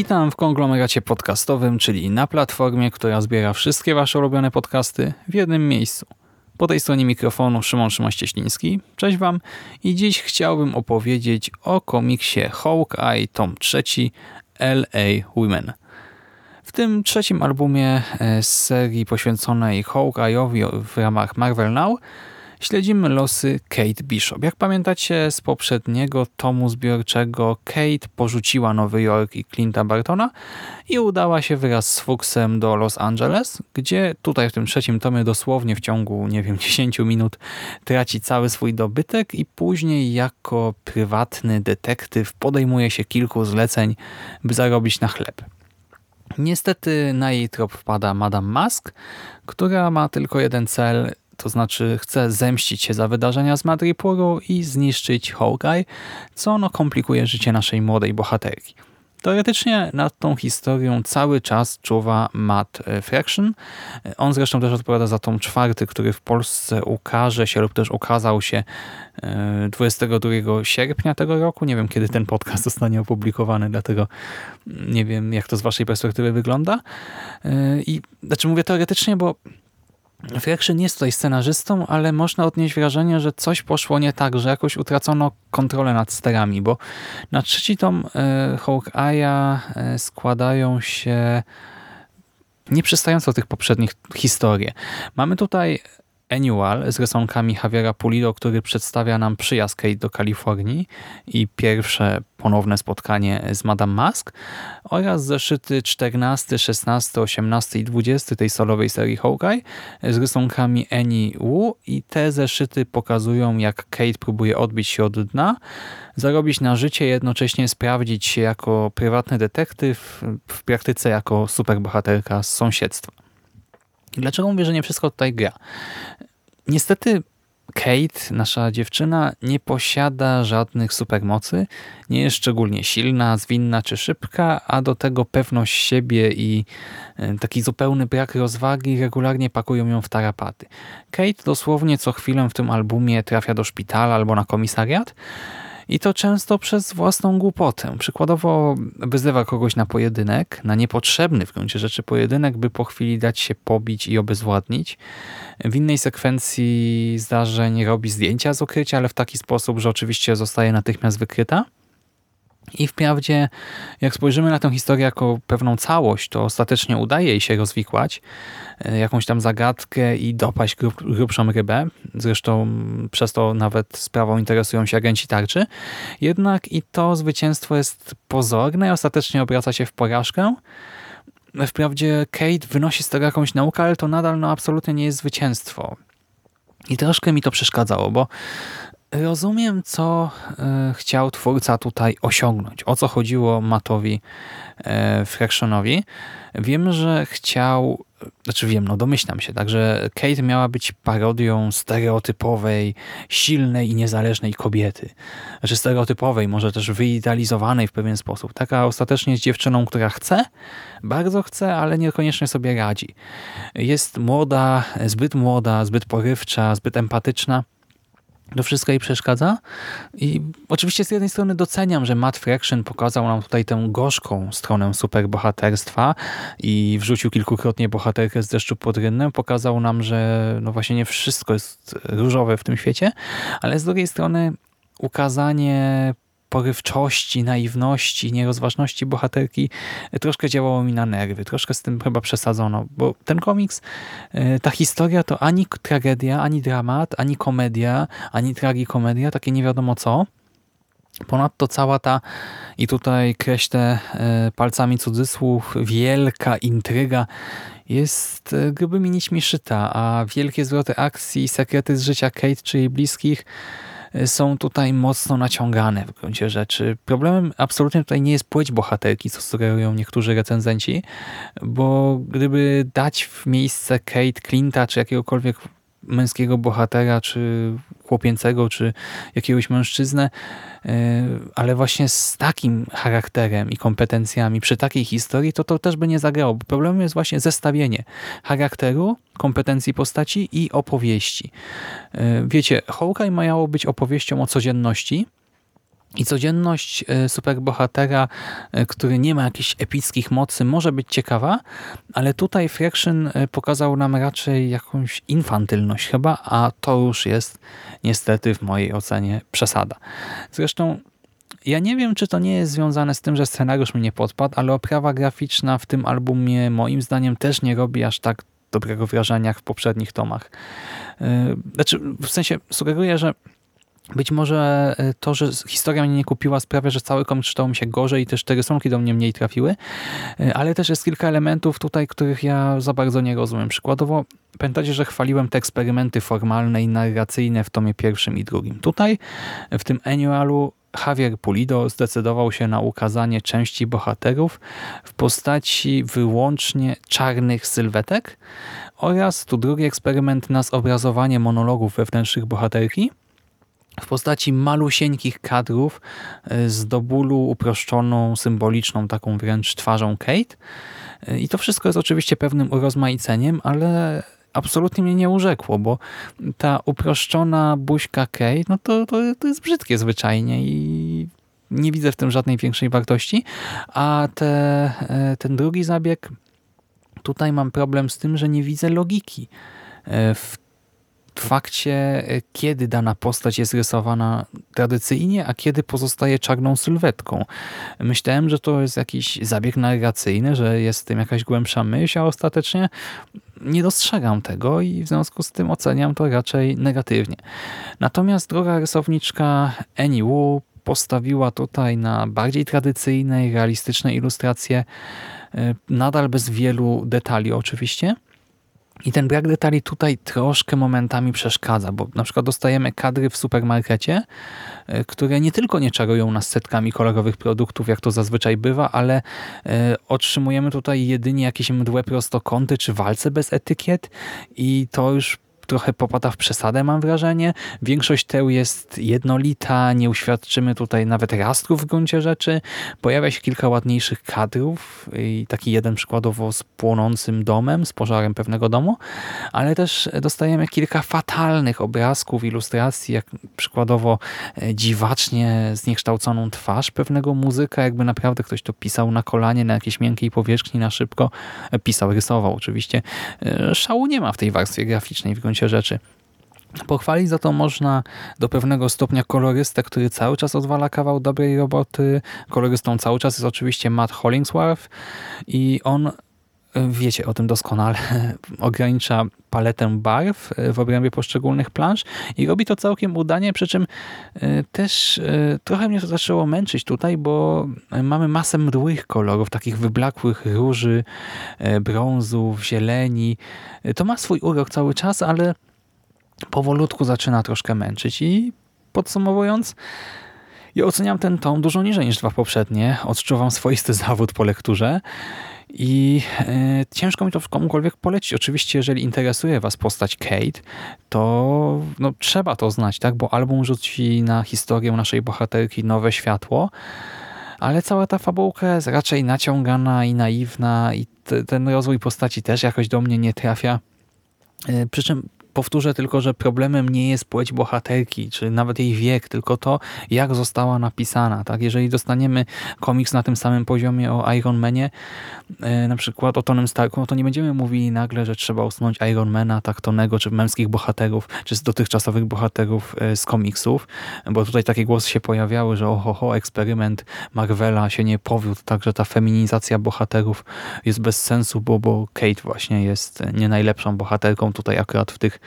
Witam w konglomeracie podcastowym, czyli na platformie, która zbiera wszystkie Wasze ulubione podcasty w jednym miejscu. Po tej stronie mikrofonu Szymon Szymaś-Cieśliński. Cześć Wam i dziś chciałbym opowiedzieć o komiksie Hawkeye tom 3 L.A. Women. W tym trzecim albumie e, z serii poświęconej Hawkeye'owi w ramach Marvel Now śledzimy losy Kate Bishop. Jak pamiętacie z poprzedniego tomu zbiorczego, Kate porzuciła Nowy Jork i Clint'a Bartona i udała się wraz z Fuchsem do Los Angeles, gdzie tutaj w tym trzecim tomie dosłownie w ciągu, nie wiem, 10 minut traci cały swój dobytek i później jako prywatny detektyw podejmuje się kilku zleceń, by zarobić na chleb. Niestety na jej trop wpada Madame Mask, która ma tylko jeden cel, to znaczy chce zemścić się za wydarzenia z Madriporu i zniszczyć Hawkeye, co no komplikuje życie naszej młodej bohaterki. Teoretycznie nad tą historią cały czas czuwa Matt e, Fraction. On zresztą też odpowiada za tom czwarty, który w Polsce ukaże się lub też ukazał się e, 22 sierpnia tego roku. Nie wiem, kiedy ten podcast zostanie opublikowany, dlatego nie wiem, jak to z waszej perspektywy wygląda. E, I znaczy mówię teoretycznie, bo Fraction jest tutaj scenarzystą, ale można odnieść wrażenie, że coś poszło nie tak, że jakoś utracono kontrolę nad sterami, bo na trzeci tom e, Hawkeye'a e, składają się nieprzystająco tych poprzednich historii. Mamy tutaj Annual z rysunkami Javiera Pulido, który przedstawia nam przyjazd Kate do Kalifornii i pierwsze ponowne spotkanie z Madame Mask oraz zeszyty 14, 16, 18 i 20 tej solowej serii Hawkeye z rysunkami Annie Wu i te zeszyty pokazują jak Kate próbuje odbić się od dna, zarobić na życie, jednocześnie sprawdzić się jako prywatny detektyw, w praktyce jako superbohaterka z sąsiedztwa. Dlaczego mówię, że nie wszystko tutaj gra? Niestety Kate, nasza dziewczyna, nie posiada żadnych supermocy, nie jest szczególnie silna, zwinna czy szybka, a do tego pewność siebie i e, taki zupełny brak rozwagi regularnie pakują ją w tarapaty. Kate dosłownie co chwilę w tym albumie trafia do szpitala albo na komisariat, i to często przez własną głupotę. Przykładowo wyzywa kogoś na pojedynek, na niepotrzebny w gruncie rzeczy pojedynek, by po chwili dać się pobić i obezwładnić. W innej sekwencji zdarzeń robi zdjęcia z ukrycia, ale w taki sposób, że oczywiście zostaje natychmiast wykryta. I wprawdzie, jak spojrzymy na tę historię jako pewną całość, to ostatecznie udaje jej się rozwikłać e, jakąś tam zagadkę i dopaść grub, grubszą rybę. Zresztą przez to nawet sprawą interesują się agenci tarczy. Jednak i to zwycięstwo jest pozorne i ostatecznie obraca się w porażkę. Wprawdzie Kate wynosi z tego jakąś naukę, ale to nadal no, absolutnie nie jest zwycięstwo. I troszkę mi to przeszkadzało, bo Rozumiem, co e, chciał twórca tutaj osiągnąć. O co chodziło Matowi e, Fractionowi. Wiem, że chciał, znaczy wiem, no domyślam się, także Kate miała być parodią stereotypowej, silnej i niezależnej kobiety. Znaczy stereotypowej, może też wyidealizowanej w pewien sposób. Taka ostatecznie jest dziewczyną, która chce, bardzo chce, ale niekoniecznie sobie radzi. Jest młoda, zbyt młoda, zbyt porywcza, zbyt empatyczna to wszystko jej przeszkadza. I oczywiście z jednej strony doceniam, że Matt Fraction pokazał nam tutaj tę gorzką stronę superbohaterstwa i wrzucił kilkukrotnie bohaterkę z deszczu pod rynnem. Pokazał nam, że no właśnie nie wszystko jest różowe w tym świecie, ale z drugiej strony ukazanie porywczości, naiwności, nierozważności bohaterki troszkę działało mi na nerwy. Troszkę z tym chyba przesadzono, bo ten komiks, e, ta historia to ani tragedia, ani dramat, ani komedia, ani tragikomedia, takie nie wiadomo co. Ponadto cała ta, i tutaj kreślę e, palcami cudzysłów, wielka intryga jest e, grubymi nićmi szyta, a wielkie zwroty akcji, sekrety z życia Kate czy jej bliskich są tutaj mocno naciągane w gruncie rzeczy. Problemem absolutnie tutaj nie jest płeć bohaterki, co sugerują niektórzy recenzenci, bo gdyby dać w miejsce Kate Clinta czy jakiegokolwiek męskiego bohatera, czy chłopięcego, czy jakiegoś mężczyznę, e, ale właśnie z takim charakterem i kompetencjami przy takiej historii, to to też by nie zagrało. Bo problemem jest właśnie zestawienie charakteru, kompetencji postaci i opowieści. E, wiecie, Hawkeye miało być opowieścią o codzienności, i codzienność e, superbohatera, e, który nie ma jakichś epickich mocy, może być ciekawa, ale tutaj Fraction e, pokazał nam raczej jakąś infantylność chyba, a to już jest niestety w mojej ocenie przesada. Zresztą ja nie wiem, czy to nie jest związane z tym, że scenariusz mi nie podpadł, ale oprawa graficzna w tym albumie moim zdaniem też nie robi aż tak dobrego wrażenia jak w poprzednich tomach. Znaczy, w sensie sugeruję, że być może e, to, że historia mnie nie kupiła sprawia, że cały komiks czytał mi się gorzej i też te rysunki do mnie mniej trafiły, e, ale też jest kilka elementów tutaj, których ja za bardzo nie rozumiem. Przykładowo pamiętacie, że chwaliłem te eksperymenty formalne i narracyjne w tomie pierwszym i drugim. Tutaj w tym annualu Javier Pulido zdecydował się na ukazanie części bohaterów w postaci wyłącznie czarnych sylwetek oraz tu drugi eksperyment na zobrazowanie monologów wewnętrznych bohaterki, w postaci malusieńkich kadrów e, z do bólu uproszczoną, symboliczną, taką wręcz twarzą Kate. E, I to wszystko jest oczywiście pewnym urozmaiceniem, ale absolutnie mnie nie urzekło, bo ta uproszczona buźka Kate, no to, to, to jest brzydkie zwyczajnie i nie widzę w tym żadnej większej wartości, a te, e, ten drugi zabieg, tutaj mam problem z tym, że nie widzę logiki w fakcie, e, kiedy dana postać jest rysowana tradycyjnie, a kiedy pozostaje czarną sylwetką. Myślałem, że to jest jakiś zabieg narracyjny, że jest w tym jakaś głębsza myśl, a ostatecznie nie dostrzegam tego i w związku z tym oceniam to raczej negatywnie. Natomiast droga rysowniczka Annie Wu postawiła tutaj na bardziej tradycyjne i realistyczne ilustracje, e, nadal bez wielu detali oczywiście, i ten brak detali tutaj troszkę momentami przeszkadza, bo na przykład dostajemy kadry w supermarkecie, e, które nie tylko nie czarują nas setkami kolorowych produktów, jak to zazwyczaj bywa, ale e, otrzymujemy tutaj jedynie jakieś mdłe prostokąty czy walce bez etykiet i to już trochę popada w przesadę, mam wrażenie. Większość teł jest jednolita, nie uświadczymy tutaj nawet rastrów w gruncie rzeczy. Pojawia się kilka ładniejszych kadrów i taki jeden przykładowo z płonącym domem, z pożarem pewnego domu, ale też dostajemy kilka fatalnych obrazków, ilustracji, jak przykładowo e, dziwacznie zniekształconą twarz pewnego muzyka, jakby naprawdę ktoś to pisał na kolanie, na jakiejś miękkiej powierzchni, na szybko. E, pisał, rysował oczywiście. E, szału nie ma w tej warstwie graficznej w gruncie gruncie rzeczy. Pochwalić za to można do pewnego stopnia kolorystę, który cały czas odwala kawał dobrej roboty. Kolorystą cały czas jest oczywiście Matt Hollingsworth i on wiecie o tym doskonale, ogranicza paletę barw w obrębie poszczególnych plansz i robi to całkiem udanie, przy czym e, też e, trochę mnie to zaczęło męczyć tutaj, bo mamy masę mdłych kolorów, takich wyblakłych róży, e, brązów, zieleni. To ma swój urok cały czas, ale powolutku zaczyna troszkę męczyć i podsumowując, ja oceniam ten tom dużo niżej niż dwa poprzednie. Odczuwam swoisty zawód po lekturze i e, ciężko mi to komukolwiek polecić. Oczywiście, jeżeli interesuje Was postać Kate, to no, trzeba to znać, tak? bo album rzuci na historię naszej bohaterki nowe światło, ale cała ta fabułka jest raczej naciągana i naiwna i ten rozwój postaci też jakoś do mnie nie trafia. E, przy czym Powtórzę tylko, że problemem nie jest płeć bohaterki, czy nawet jej wiek, tylko to, jak została napisana. Tak? Jeżeli dostaniemy komiks na tym samym poziomie o Iron Manie, e, na przykład o Tonem Starku, no to nie będziemy mówili nagle, że trzeba usunąć Ironmana, tak Tonego, czy męskich bohaterów, czy z dotychczasowych bohaterów e, z komiksów, bo tutaj takie głosy się pojawiały, że oho, ho, eksperyment Marvela się nie powiódł, także ta feminizacja bohaterów jest bez sensu, bo, bo Kate właśnie jest nie najlepszą bohaterką tutaj akurat w tych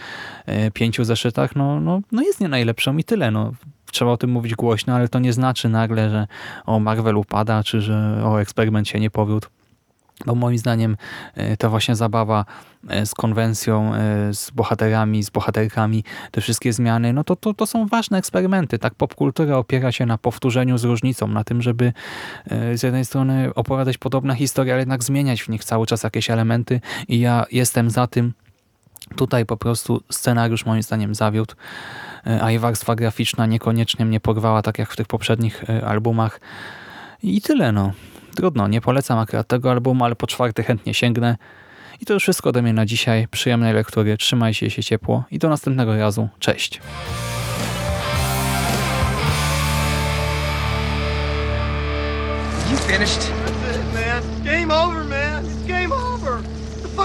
pięciu zeszytach, no, no, no jest nie najlepszą i tyle. No. Trzeba o tym mówić głośno, ale to nie znaczy nagle, że o Marvel upada, czy że o eksperyment się nie powiódł. Bo moim zdaniem e, ta właśnie zabawa e, z konwencją, e, z bohaterami, z bohaterkami, te wszystkie zmiany, no to, to, to są ważne eksperymenty. Tak popkultura opiera się na powtórzeniu z różnicą, na tym, żeby e, z jednej strony opowiadać podobne historie, ale jednak zmieniać w nich cały czas jakieś elementy i ja jestem za tym. Tutaj po prostu scenariusz moim zdaniem zawiódł, e, a i warstwa graficzna niekoniecznie mnie porwała, tak jak w tych poprzednich e, albumach. I tyle no. Trudno, nie polecam akurat tego albumu, ale po czwarty chętnie sięgnę. I to już wszystko ode mnie na dzisiaj. Przyjemnej lektury, trzymajcie się ciepło i do następnego razu. Cześć! You finished? That's it, man. Game over, man.